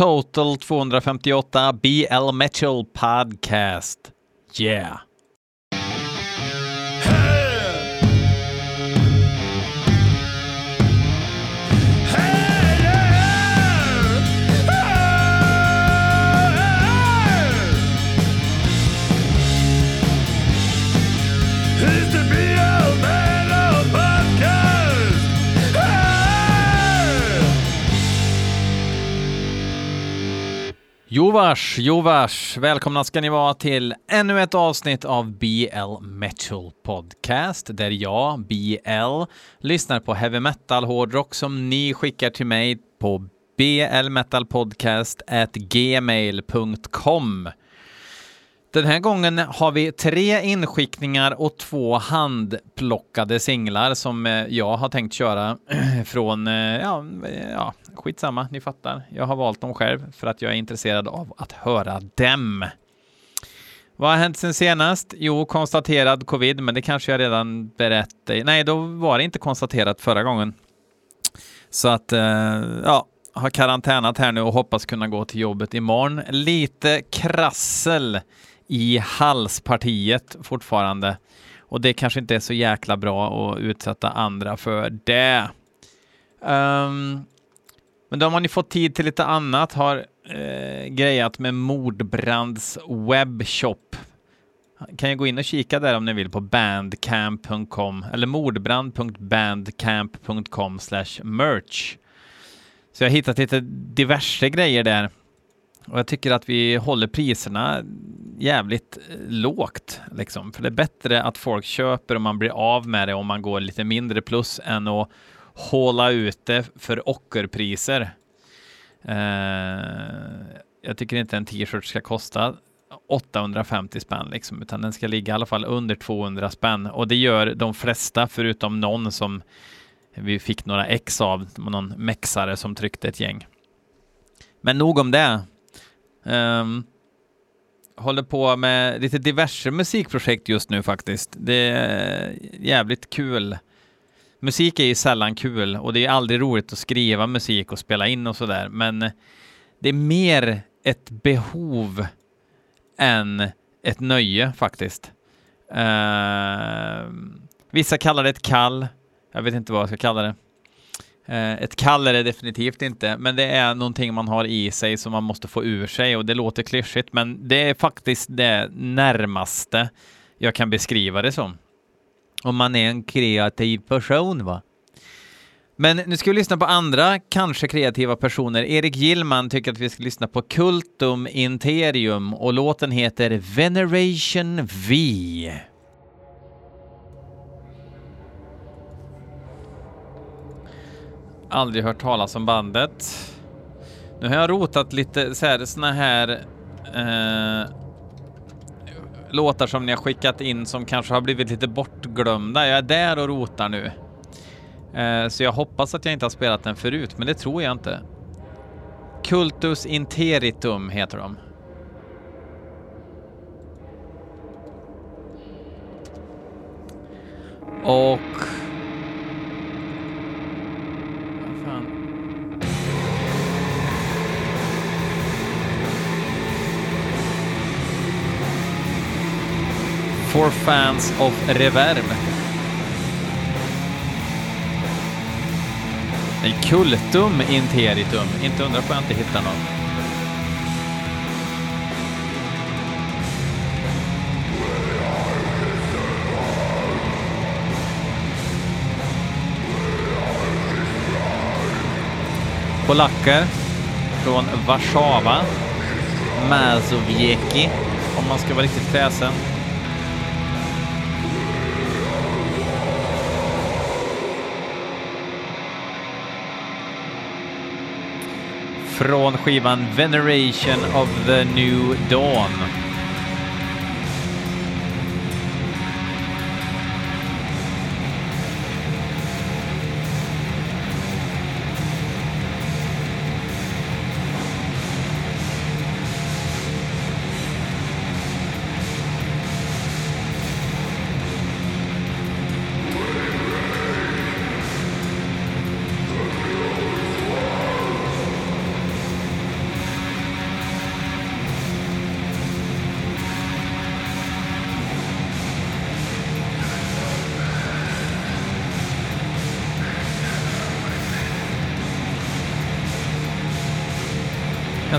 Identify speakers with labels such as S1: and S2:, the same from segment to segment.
S1: Total 258 BL Mitchell Podcast. Yeah! Jovars, Jovars, välkomna ska ni vara till ännu ett avsnitt av BL Metal Podcast där jag, BL, lyssnar på heavy metal hårdrock som ni skickar till mig på blmetalpodcast@gmail.com. Den här gången har vi tre inskickningar och två handplockade singlar som eh, jag har tänkt köra från, eh, ja, ja, skitsamma, ni fattar. Jag har valt dem själv för att jag är intresserad av att höra dem. Vad har hänt sen senast? Jo, konstaterad covid, men det kanske jag redan berättade. Nej, då var det inte konstaterat förra gången. Så att, eh, ja, har karantänat här nu och hoppas kunna gå till jobbet imorgon. Lite krassel i halspartiet fortfarande. Och det kanske inte är så jäkla bra att utsätta andra för det. Um, men då har man ju fått tid till lite annat, har eh, grejat med Mordbrands webbshop. Kan jag gå in och kika där om ni vill på bandcamp.com eller mordbrand.bandcamp.com merch. Så jag har hittat lite diverse grejer där. Och jag tycker att vi håller priserna jävligt eh, lågt, liksom. För det är bättre att folk köper och man blir av med det om man går lite mindre plus än att håla ut det för ockerpriser. Eh, jag tycker inte en t-shirt ska kosta 850 spänn liksom, utan den ska ligga i alla fall under 200 spänn och det gör de flesta förutom någon som vi fick några ex av, någon mexare som tryckte ett gäng. Men nog om det. Um, håller på med lite diverse musikprojekt just nu faktiskt. Det är jävligt kul. Musik är ju sällan kul och det är aldrig roligt att skriva musik och spela in och sådär, men det är mer ett behov än ett nöje faktiskt. Uh, vissa kallar det ett kall. Jag vet inte vad jag ska kalla det. Eh, ett kall är det definitivt inte, men det är någonting man har i sig som man måste få ur sig och det låter klyschigt, men det är faktiskt det närmaste jag kan beskriva det som. Om man är en kreativ person, va? Men nu ska vi lyssna på andra, kanske kreativa personer. Erik Gillman tycker att vi ska lyssna på Kultum Interium och låten heter Veneration V. Aldrig hört talas om bandet. Nu har jag rotat lite så här, såna här eh, låtar som ni har skickat in som kanske har blivit lite bortglömda. Jag är där och rotar nu. Eh, så jag hoppas att jag inte har spelat den förut, men det tror jag inte. Cultus Interitum heter de. Och for fans of reverb. En Kultum Interitum. Inte undra på att jag inte hittar någon. Polacker från Warszawa. Mazowiecki, om man ska vara riktigt kräsen. Från skivan Veneration of the New Dawn.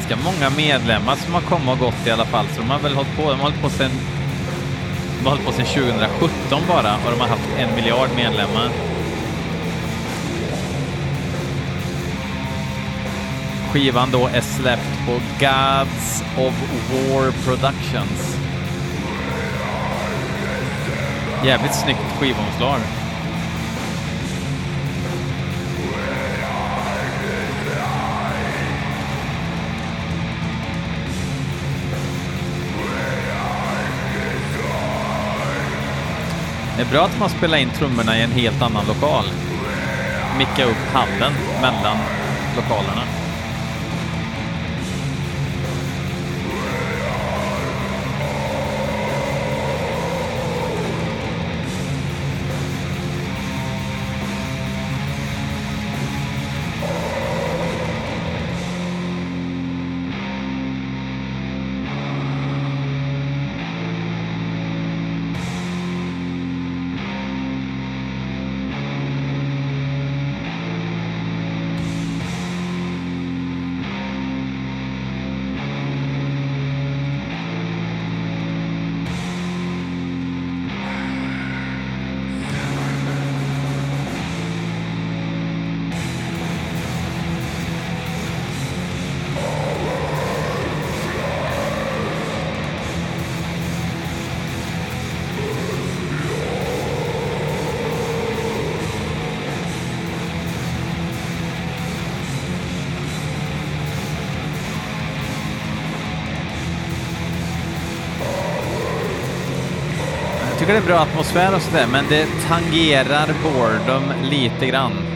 S1: Ganska många medlemmar som har kommit och gått i alla fall, så de har väl hållit på, de har hållit på sedan de har hållit på sedan 2017 bara och de har haft en miljard medlemmar. Skivan då är släppt på Gods of War Productions. Jävligt snyggt skivomslag. Det är bra att man spelar in trummorna i en helt annan lokal. Micka upp handen mellan lokalerna. Tycker det är bra atmosfär och sådär, men det tangerar boredom lite grann.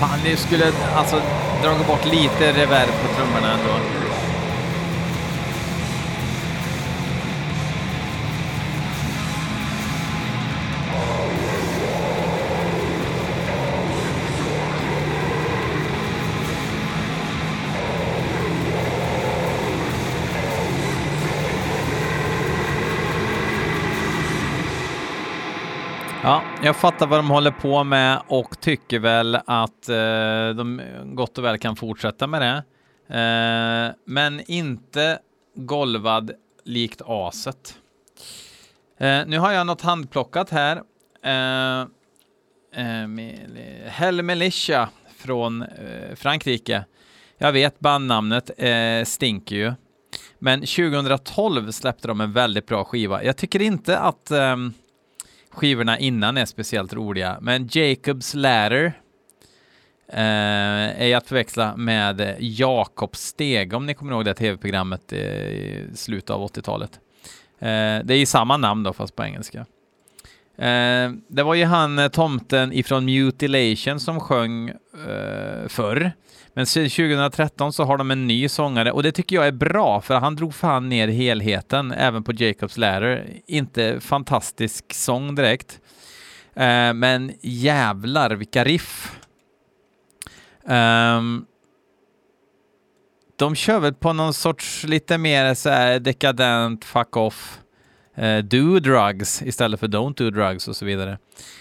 S1: Fan, det skulle alltså dragit bort lite reverb på trummorna ändå. Jag fattar vad de håller på med och tycker väl att eh, de gott och väl kan fortsätta med det. Eh, men inte golvad likt aset. Eh, nu har jag något handplockat här. Eh, eh, Hell Militia från eh, Frankrike. Jag vet bandnamnet eh, stinker ju. Men 2012 släppte de en väldigt bra skiva. Jag tycker inte att ehm, skivorna innan är speciellt roliga, men Jacobs Ladder eh, är att förväxla med Jakobs steg, om ni kommer ihåg det tv-programmet i slutet av 80-talet. Eh, det är ju samma namn då, fast på engelska. Eh, det var ju han eh, tomten ifrån Mutilation som sjöng eh, förr. Men sen 2013 så har de en ny sångare och det tycker jag är bra för han drog fan ner helheten även på Jacobs Ladder. Inte fantastisk sång direkt. Eh, men jävlar vilka riff. Um, de kör väl på någon sorts lite mer så här dekadent fuck off Eh, do drugs istället för don't do drugs och så vidare.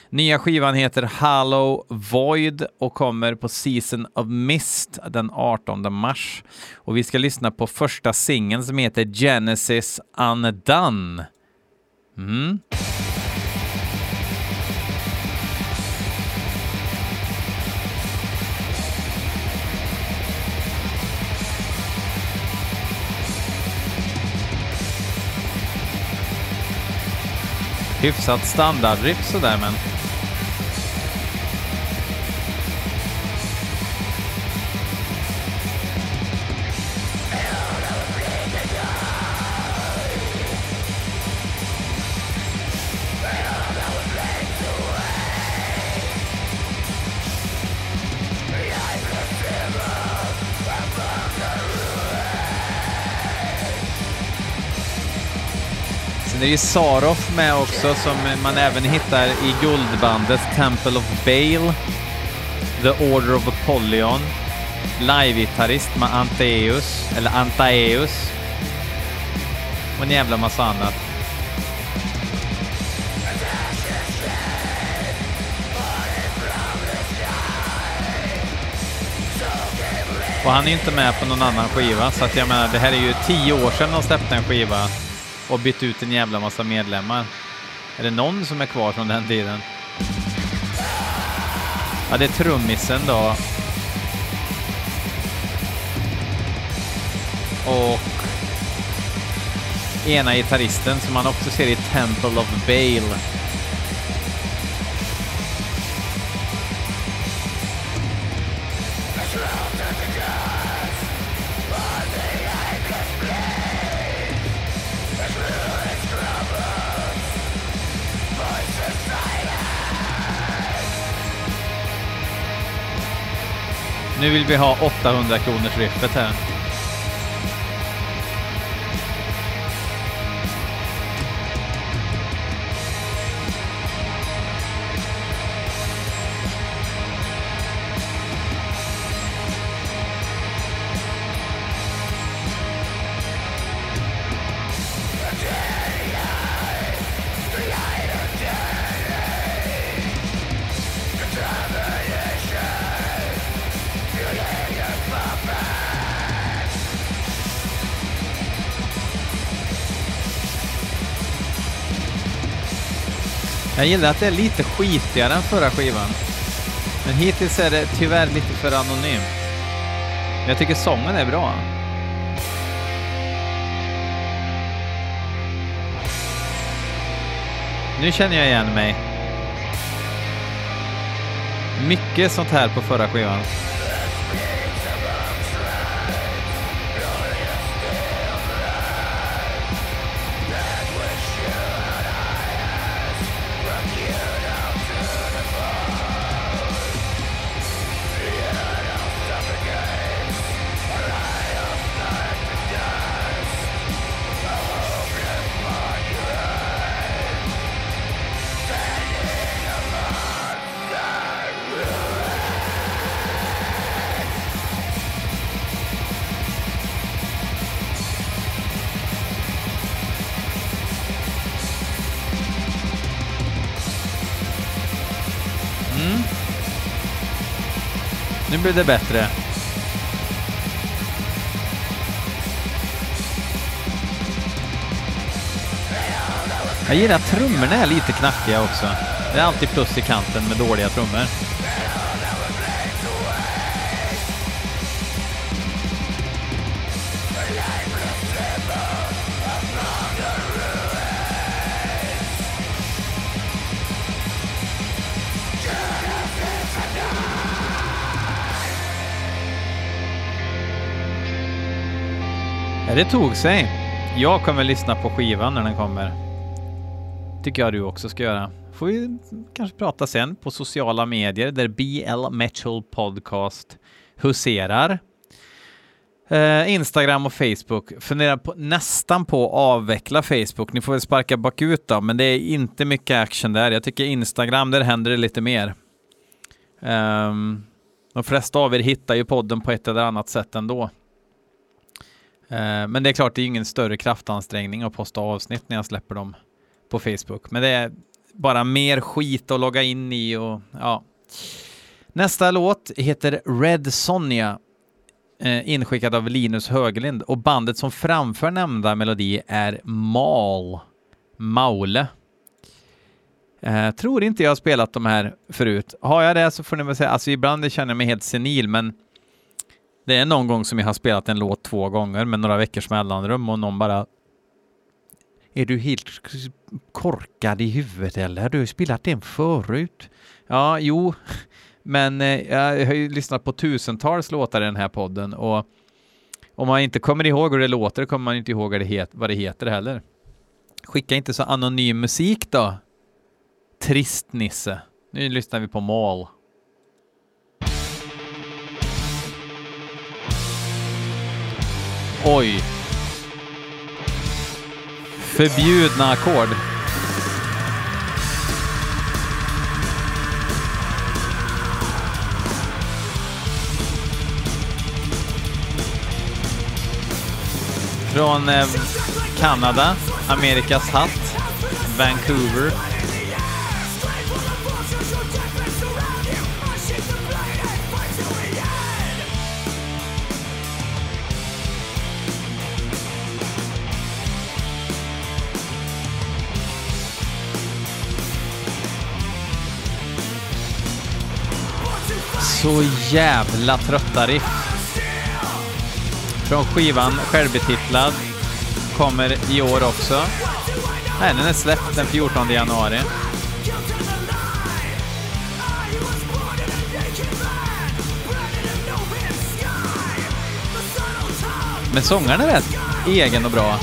S1: Nya skivan heter Hollow Void och kommer på Season of Mist den 18 mars. Och vi ska lyssna på första singeln som heter Genesis Undone. Mm. Hyfsat standardriff sådär men ju Saroff med också som man även hittar i guldbandet Temple of Bale, The Order of Apollyon, live-gitarrist med Antaeus, eller Antaeus och en jävla massa annat. Och han är inte med på någon annan skiva, så att jag menar, det här är ju tio år sedan de släppte en skiva och bytt ut en jävla massa medlemmar. Är det någon som är kvar från den tiden? Ja, det är trummisen då. Och ena gitarristen som man också ser i Temple of Bale. Nu vill vi ha 800 kronors riffet här. Gillar att det är lite skitigare än förra skivan. Men hittills är det tyvärr lite för anonymt. Jag tycker sången är bra. Nu känner jag igen mig. Mycket sånt här på förra skivan. Blir det bättre. Jag gillar att trummorna är lite knackiga också. Det är alltid plus i kanten med dåliga trummor. Det tog sig. Jag kommer lyssna på skivan när den kommer. Tycker jag du också ska göra. Får vi kanske prata sen på sociala medier där BL Metal Podcast huserar. Eh, Instagram och Facebook. Funderar på, nästan på att avveckla Facebook. Ni får väl sparka bakut då, men det är inte mycket action där. Jag tycker Instagram, där händer det lite mer. Um, de flesta av er hittar ju podden på ett eller annat sätt ändå. Eh, men det är klart, det är ingen större kraftansträngning att posta avsnitt när jag släpper dem på Facebook. Men det är bara mer skit att logga in i och ja. Nästa låt heter Red Sonja, eh, inskickad av Linus Höglind och bandet som framför nämnda melodi är Mal, Maule. Eh, tror inte jag har spelat de här förut. Har jag det så får ni väl säga, alltså ibland känner jag mig helt senil, men det är någon gång som jag har spelat en låt två gånger med några veckors mellanrum och någon bara Är du helt korkad i huvudet eller? Du har ju spelat den förut. Ja, jo, men eh, jag har ju lyssnat på tusentals låtar i den här podden och om man inte kommer ihåg hur det låter kommer man inte ihåg vad det, heter heller. Skicka inte så anonym musik då. Trist Nisse. Nu lyssnar vi på Mall. Oj. Förbjudna ackord. Från eh, Kanada, Amerikas hatt, Vancouver. Så jävla trötta riff. Från skivan självbetitlad. Kommer i år också. Nej, den är släppt den 14 januari. Men sångaren är rätt egen och bra.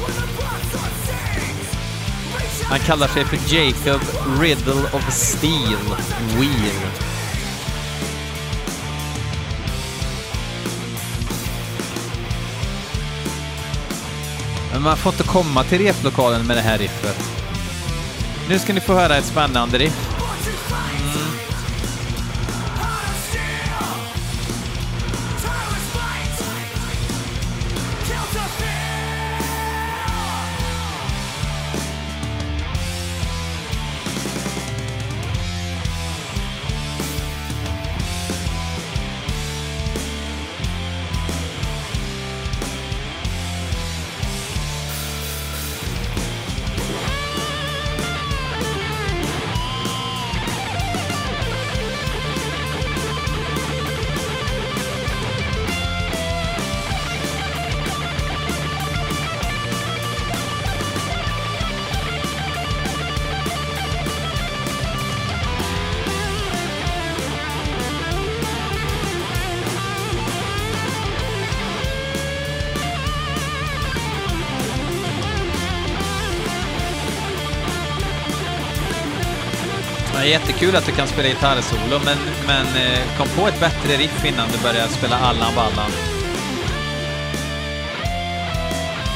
S1: Han kallar sig för Jacob Riddle of Steel Wheel. Man får inte komma till replokalen med det här riffet. Nu ska ni få höra ett spännande riff. Det är jättekul att du kan spela gitarrsolo, men, men eh, kom på ett bättre riff innan du börjar spela Allan Ballan.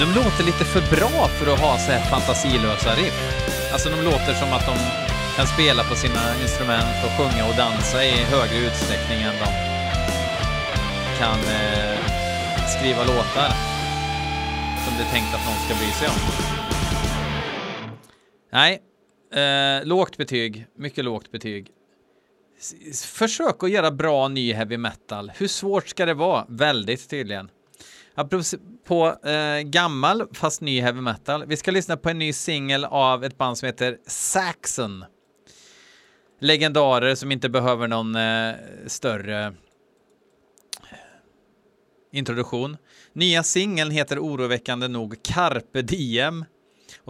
S1: De låter lite för bra för att ha så här fantasilösa riff. Alltså de låter som att de kan spela på sina instrument och sjunga och dansa i högre utsträckning än de kan eh, skriva låtar som det är tänkt att någon ska bry sig om. Nej, Eh, lågt betyg, mycket lågt betyg. S försök att göra bra ny heavy metal. Hur svårt ska det vara? Väldigt tydligen. På eh, gammal fast ny heavy metal. Vi ska lyssna på en ny singel av ett band som heter Saxon. Legendarer som inte behöver någon eh, större eh, introduktion. Nya singeln heter oroväckande nog Carpe Diem.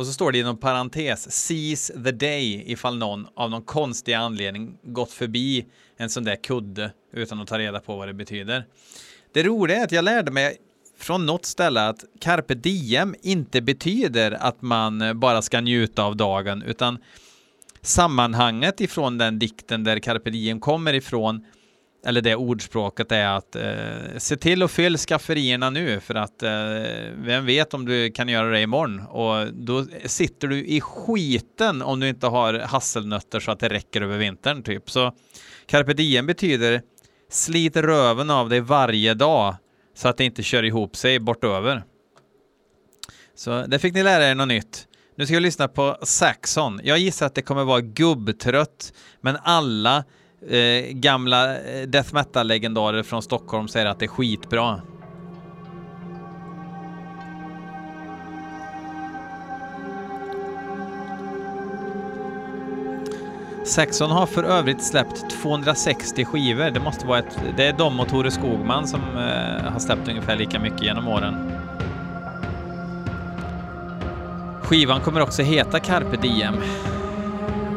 S1: Och så står det inom parentes Seize the day ifall någon av någon konstig anledning gått förbi en sån där kudde utan att ta reda på vad det betyder. Det roliga är att jag lärde mig från något ställe att carpe diem inte betyder att man bara ska njuta av dagen utan sammanhanget ifrån den dikten där carpe diem kommer ifrån eller det ordspråket är att eh, se till att fylla skafferierna nu för att eh, vem vet om du kan göra det imorgon och då sitter du i skiten om du inte har hasselnötter så att det räcker över vintern typ. Så carpe diem betyder slit röven av dig varje dag så att det inte kör ihop sig bortöver. Så det fick ni lära er något nytt. Nu ska vi lyssna på Saxon. Jag gissar att det kommer vara gubbtrött, men alla eh, gamla eh, death metal-legendarer från Stockholm säger att det är skitbra. Saxon har för övrigt släppt 260 skivor. Det måste vara ett... Det är de och Tore Skogman som eh, har släppt ungefär lika mycket genom åren. Skivan kommer också heta Carpe Diem.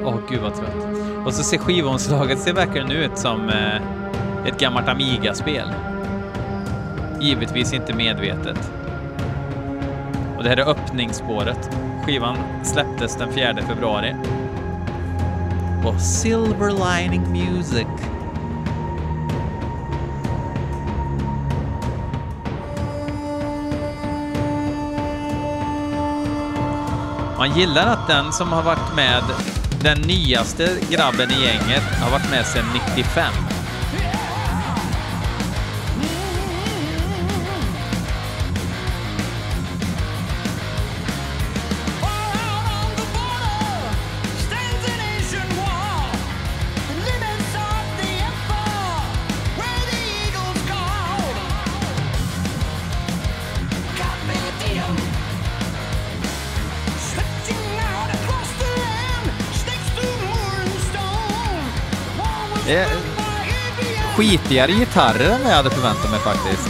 S1: Åh, oh, gud vad trött. Och så ser skivomslaget ser verkligen ut som eh, ett gammalt Amiga-spel. Givetvis inte medvetet. Och det här är öppningsspåret. Skivan släpptes den 4 februari. Och Silver Lining Music. Man gillar att den som har varit med, den nyaste grabben i gänget, har varit med sedan 95. Skitigare gitarrer än jag hade förväntat mig faktiskt.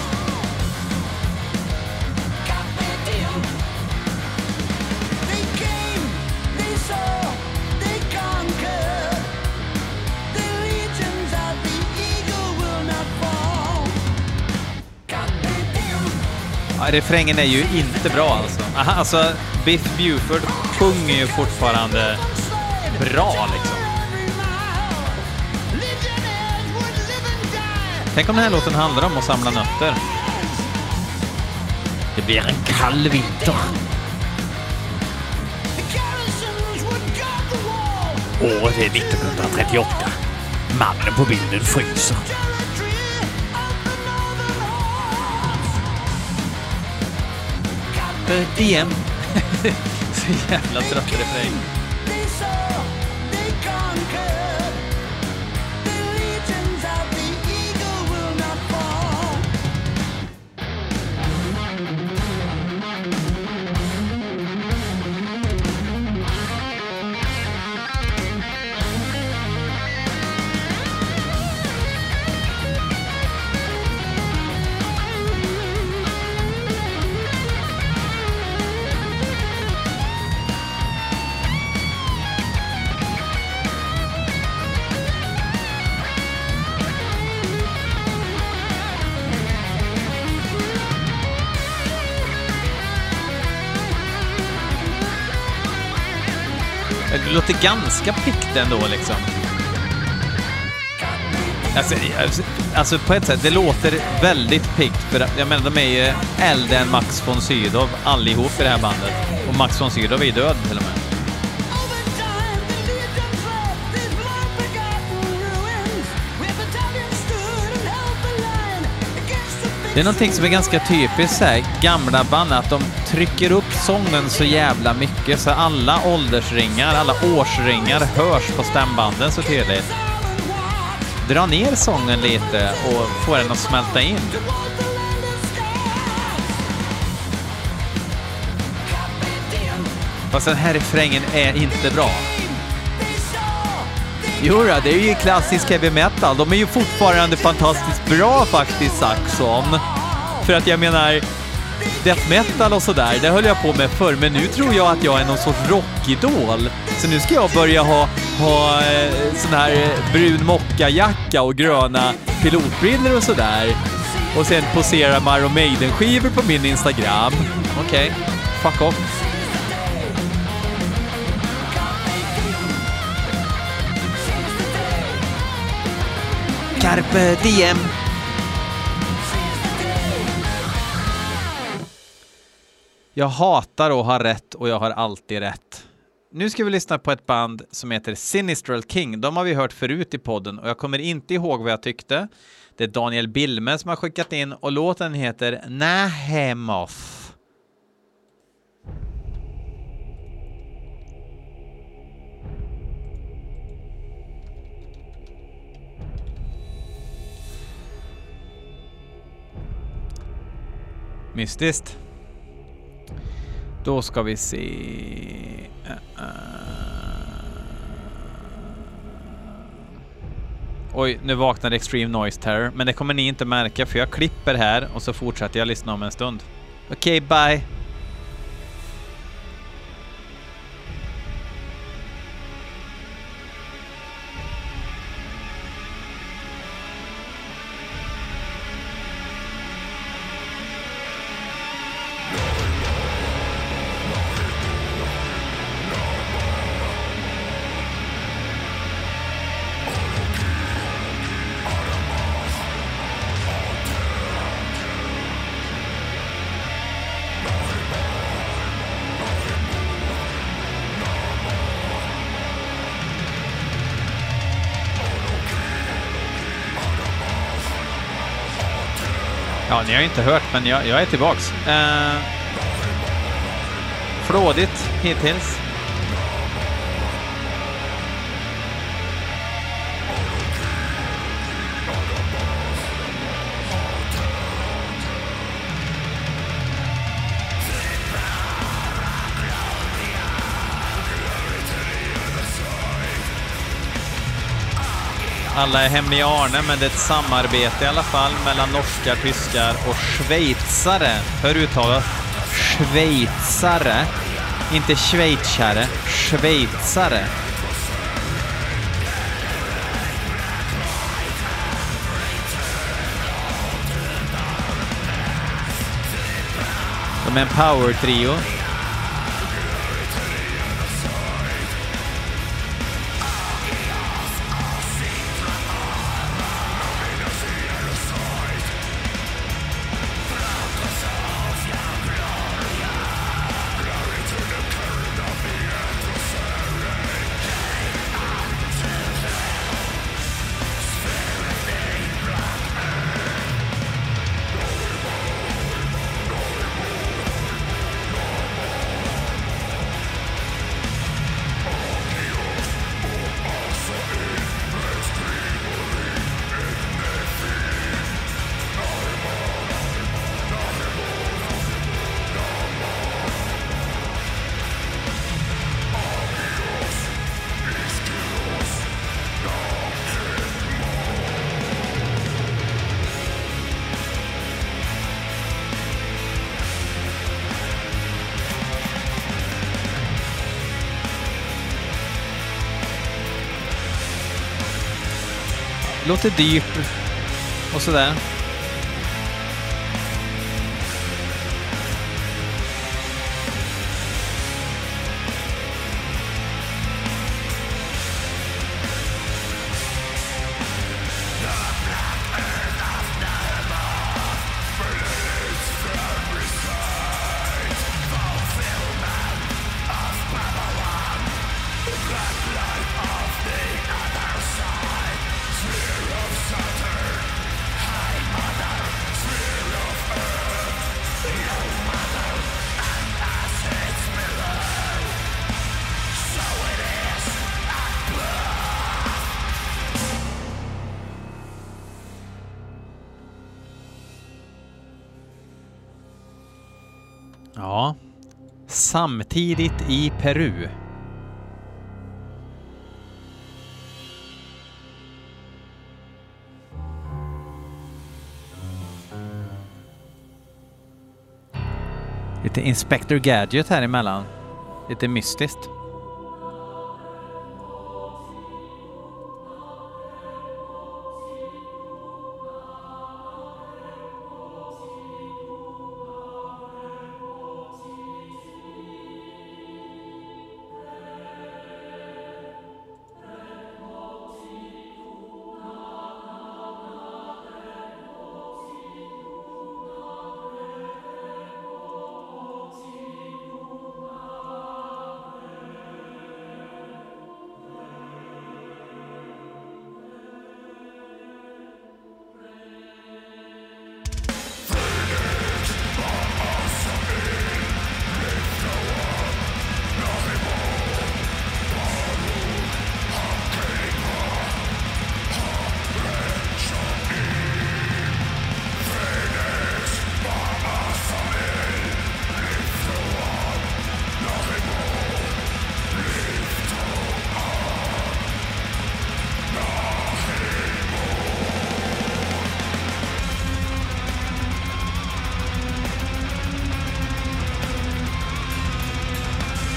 S1: Ja, refrängen är ju inte bra alltså. Aha, alltså, Biff Buford sjunger ju fortfarande bra liksom. Tänk om den här låten handlar om att samla nötter. Det blir en kall vinter.
S2: Året är 1938. Mannen på bilden fryser.
S1: igen. Så jävla trött refräng. Det låter ganska piggt ändå liksom. Alltså, alltså, alltså, på ett sätt, det låter väldigt piggt för att- jag menar de är ju äldre än Max von Sydow allihop i det här bandet. Och Max von Sydow är ju död till och Det är någonting som är ganska typiskt så här, gamla band, att de trycker upp sången så jävla mycket så alla åldersringar, alla årsringar hörs på stämbanden så tydligt. Dra ner sången lite och få den att smälta in. Fast den här refrängen är inte bra. Jo, då, det är ju klassisk heavy metal. De är ju fortfarande fantastiskt bra faktiskt, Saxon. För att jag menar, death metal och sådär, det höll jag på med förr, men nu tror jag att jag är någon sorts rockidol. Så nu ska jag börja ha, ha eh, sån här eh, brun mockajacka och gröna pilotbrillor och sådär. Och sen posera med Iron Maiden-skivor på min Instagram. Okej, fuck off. Carpe eh, diem. Jag hatar att ha rätt och jag har alltid rätt. Nu ska vi lyssna på ett band som heter Sinistral King. De har vi hört förut i podden och jag kommer inte ihåg vad jag tyckte. Det är Daniel Bilme som har skickat in och låten heter Nahemoth. Mystiskt. Då ska vi se... Uh, uh. Oj, nu vaknade Extreme Noise Terror, men det kommer ni inte märka för jag klipper här och så fortsätter jag lyssna om en stund. Okej, okay, bye! Ja, ni har ju inte hört, men jag, jag är tillbaks. Eh, flådigt hittills. Alla är hemma i Arne, men det är ett samarbete i alla fall mellan norskar, tyskar och schweizare. Hör uttalet? Schweizare. Inte schweizare, schweizare. De är en power-trio. Låter dyrt och sådär. Samtidigt i Peru. Lite Inspector Gadget här emellan. Lite mystiskt.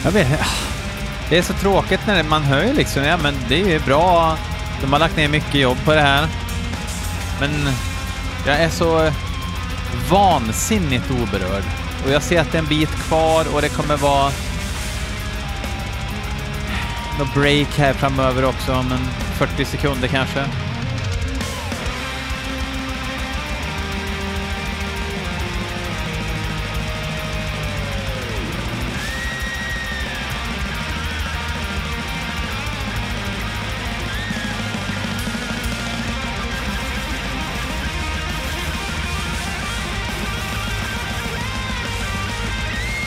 S1: Jag vet Det är så tråkigt när man hör liksom, ja men det är ju bra, de har lagt ner mycket jobb på det här. Men jag är så vansinnigt oberörd. Och jag ser att det är en bit kvar och det kommer vara något break här framöver också om en 40 sekunder kanske.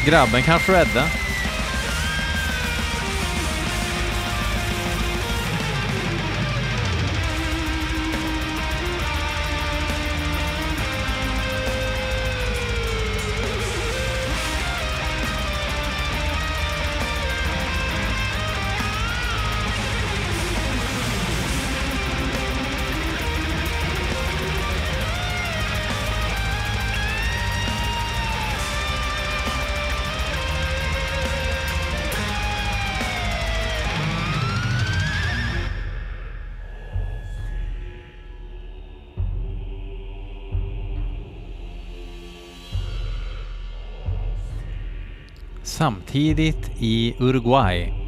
S1: Grabben kan shredda. Samtidigt i Uruguay.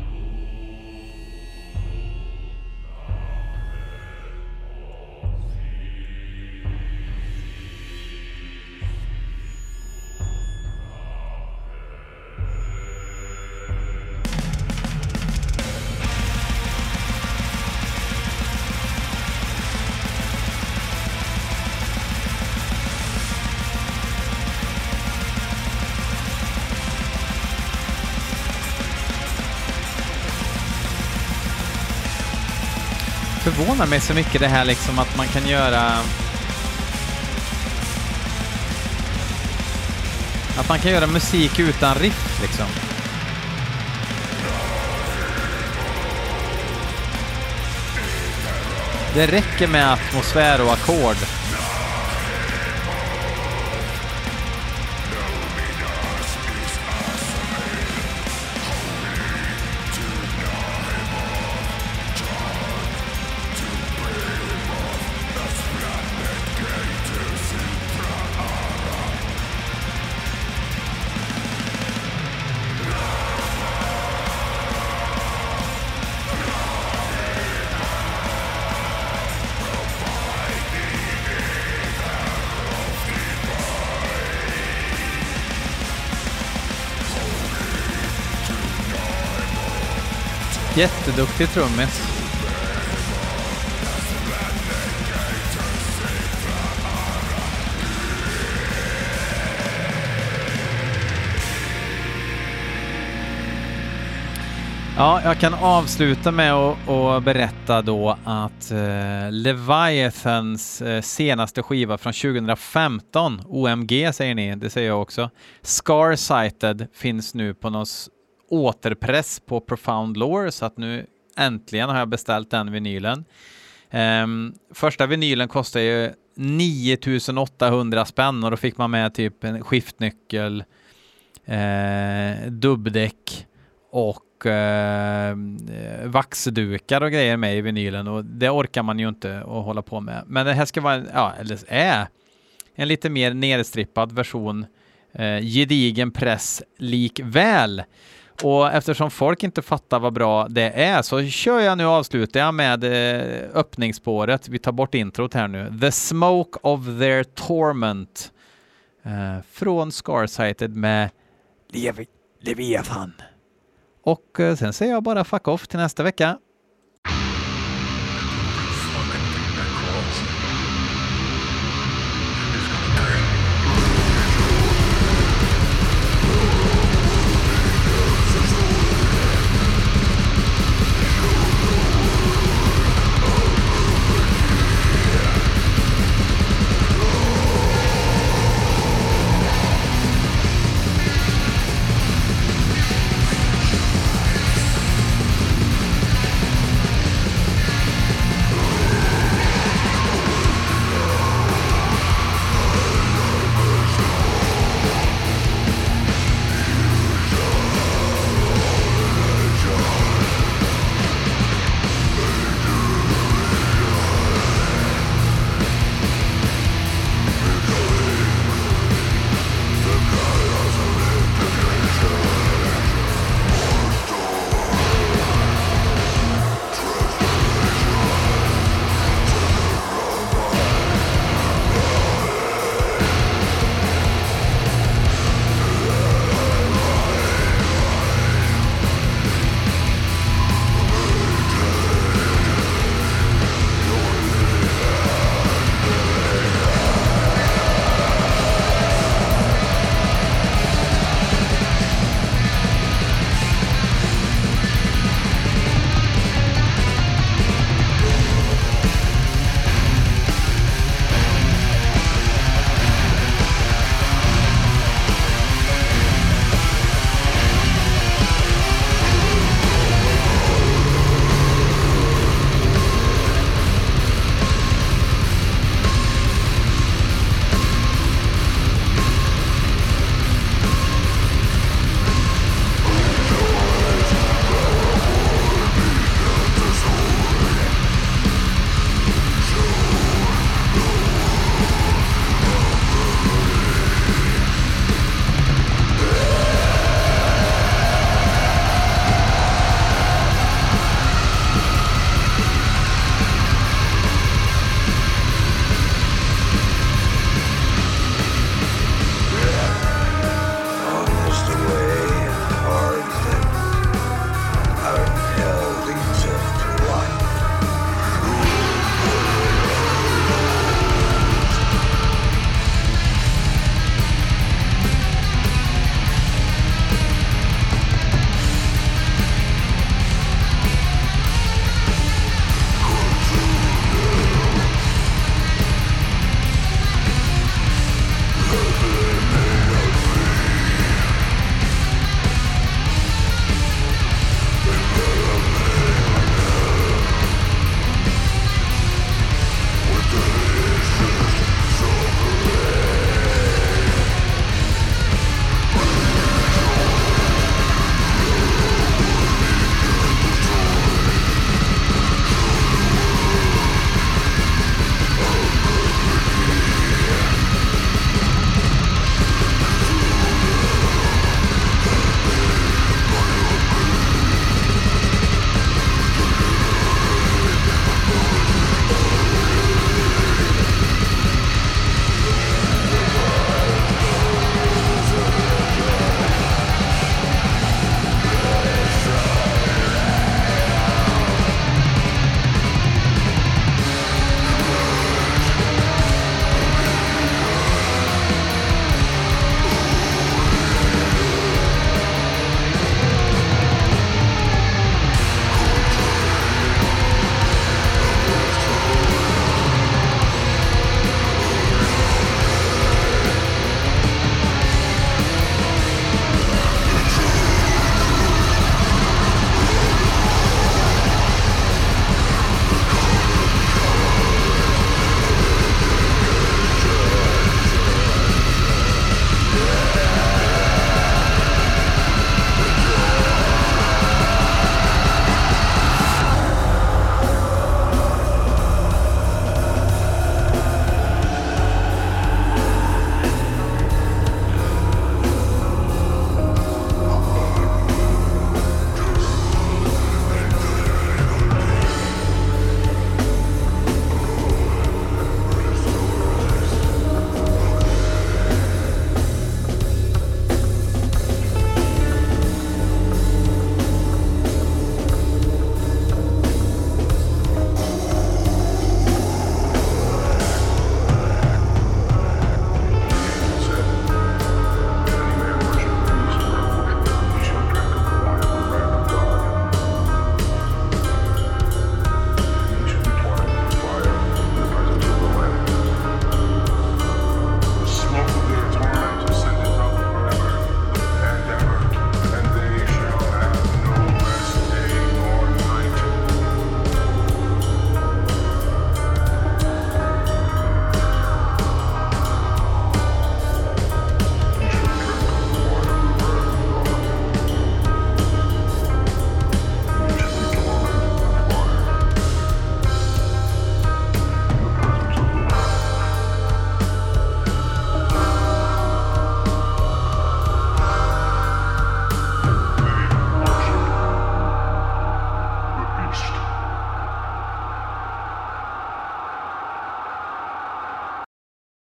S1: Förvånar mig så mycket det här liksom att man kan göra... Att man kan göra musik utan riff liksom. Det räcker med atmosfär och ackord. Jätteduktig trummis. Ja, jag kan avsluta med att, berätta då att eh, Leviathans eh, senaste skiva från 2015, OMG säger ni, det säger jag också, Scar-Sighted finns nu på någon återpress på Profound Lore så att nu äntligen har jag beställt den vinylen. Um, första vinylen kostar ju 9800 spänn och då fick man med typ en skiftnyckel, eh, dubbdäck och eh, vaxdukar och grejer med i vinylen och det orkar man ju inte att hålla på med. Men det här ska vara, ja, eller är en lite mer nedstrippad version, eh, gedigen press likväl. Och eftersom folk inte fattar vad bra det är så kör jag nu avslutar jag med eh, öppningsspåret. Vi tar bort introt här nu. The Smoke of Their Torment. Eh, från Scarsighted med Levi Leviathan. Och eh, sen säger jag bara fuck off till nästa vecka.